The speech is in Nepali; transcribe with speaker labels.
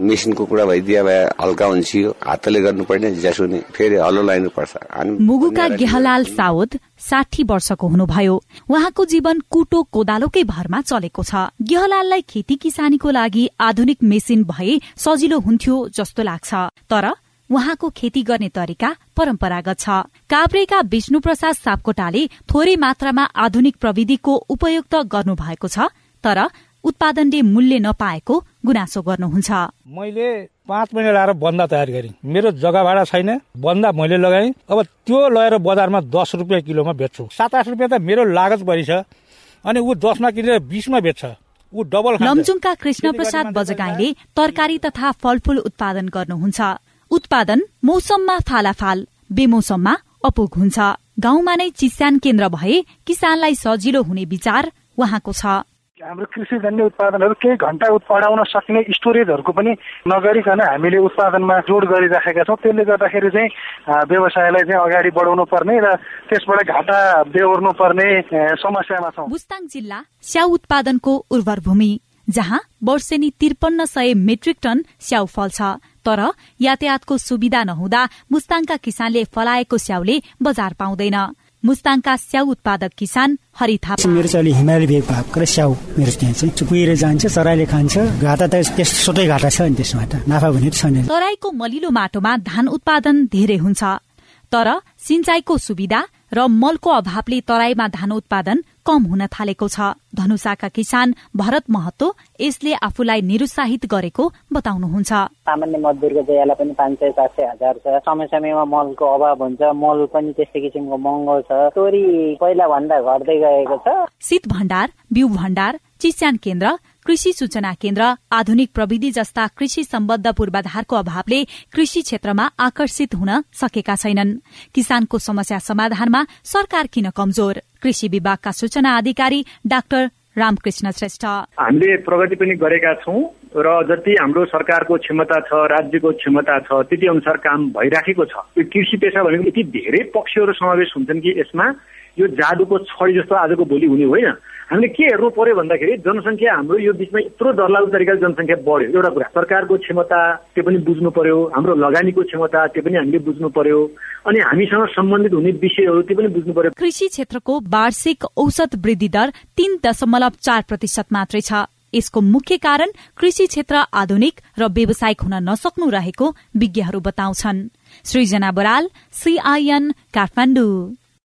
Speaker 1: मेसिनको कुरा भइदिए भए हल्का हुन्छ हातले गर्नुपर्ने ज्यासुनी फेरि हलो लाइनु पर्छ
Speaker 2: मुगुका गेहलाल साउद साठी वर्षको हुनुभयो। उहाँको जीवन कुटो कोदालोकै भरमा चलेको छ। गेहलाललाई खेती किसानीको लागि आधुनिक मेसिन भए सजिलो हुन्थ्यो जस्तो लाग्छ। तर उहाँको खेती गर्ने तरिका परम्परागत छ। काभ्रेका विष्णु प्रसाद सापकोटाले थोरै मात्रामा आधुनिक प्रविधिको उपयुक्त गर्नु भएको छ। तर उत्पादनले मूल्य नपाएको गुनासो गर्नुहुन्छ।
Speaker 3: मैले पाँच महिना लगाएर बन्दा तयार गरेँ। मेरो जग्गा भाडा छैन बन्दा मैले लगाएँ। अब त्यो लगेर बजारमा दस रुपियाँ किलोमा बेच्छु। सात आठ रुपियाँ त मेरो लागत बढी छ अनि ऊ दसमा किनेर बिसमा बेच्छ। ऊ डबल
Speaker 2: लमजुङका कृष्ण प्रसाद बजगाईले तरकारी तथा फलफूल उत्पादन गर्नुहुन्छ। उत्पादन मौसममा फालाफाल बेमौसममा अपुग हुन्छ। गाउँमा नै चिस्यान केन्द्र भए किसानलाई सजिलो हुने विचार उहाँको छ।
Speaker 4: हाम्रो कृषिजन्य उत्पादनहरू केही घन्टा पढाउन सक्ने स्टोरेजहरूको पनि नगरिकन हामीले उत्पादनमा जोड गरिराखेका छौँ। त्यसले गर्दाखेरि चाहिँ व्यवसायलाई चाहिँ अगाडि बढाउनु पर्ने र त्यसबाट घाटा बेहोर्नु पर्ने समस्यामा छौँ।
Speaker 2: बुस्ताङ जिल्ला स्याउ उत्पादनको उर्वर भूमि जहाँ वर्षेनी त्रिपन्न सय मेट्रिक टन स्याउ फल्छ तर यातायातको सुविधा नहुँदा मुस्ताङका किसानले फलाएको स्याउले बजार पाउँदैन। मुस्ताङका स्याउ उत्पादक किसान हरि थापा।
Speaker 5: मेरो चाहिँ हिमाली भेग भएको र स्याउ मेरो त्यहाँ चाहिँ चुकुएर जान्छ चराईले खान्छ। घाटा त त्यस सोटै घाटा छ नि त्यसमा त नाफा भने छैन
Speaker 2: तराईको मलिलो माटोमा धान उत्पादन धेरै हुन्छ। तर सिंचाईको सुविधा र मलको अभावले तराईमा धान उत्पादन कम हुन थालेको छ। धनुषाका किसान भरत महतो यसले आफूलाई निरुत्साहित गरेको बताउनुहुन्छ।
Speaker 6: सामान्य मजदुरको जयालाई पनि पाँच सय सात सय हजार छ। समय समयमा मलको अभाव हुन्छ। मल पनि त्यस्तै किसिमको महँगो छ। तोरी पहिला भन्दा घट्दै गएको छ।
Speaker 2: शीत भण्डार बिउ भण्डार चिस्यान केन्द्र कृषि सूचना केन्द्र आधुनिक प्रविधि जस्ता कृषि सम्बद्ध पूर्वाधारको अभावले कृषि क्षेत्रमा आकर्षित हुन सकेका छैनन्। किसानको समस्या समाधानमा सरकार किन कमजोर? कृषि विभागका सूचना अधिकारी डाक्टर रामकृष्ण श्रेष्ठ।
Speaker 7: हामीले प्रगति पनि गरेका छौँ। र जति हाम्रो सरकारको क्षमता छ राज्यको क्षमता छ त्यति अनुसार काम भइराखेको छ यो कृषि पेसा भनेको यति धेरै पक्षहरू समावेश हुन्छन् कि यसमा यो जादुको छडी जस्तो आजको भोलि हुने होइन। हामीले के हेर्नु पर्यो भन्दाखेरि जनसङ्ख्या हाम्रो यो बिचमा यत्रो डरलाग्दो तरिकाले जनसङ्ख्या बढ्यो। एउटा कुरा सरकारको क्षमता त्यो पनि बुझ्नु पर्यो। हाम्रो लगानीको क्षमता त्यो पनि हामीले बुझ्नु पर्यो। अनि हामीसँग सम्बन्धित हुने विषयहरू त्यो पनि बुझ्नु पर्यो।
Speaker 2: कृषि क्षेत्रको वार्षिक औसत वृद्धि दर तीन दशमलव चार प्रतिशत मात्रै छ। यसको मुख्य कारण कृषि क्षेत्र आधुनिक र व्यावसायिक हुन नसक्नु रहेको विज्ञहरू बताउँछन्। सृजना बराल सीआईएन काठमाडौँ।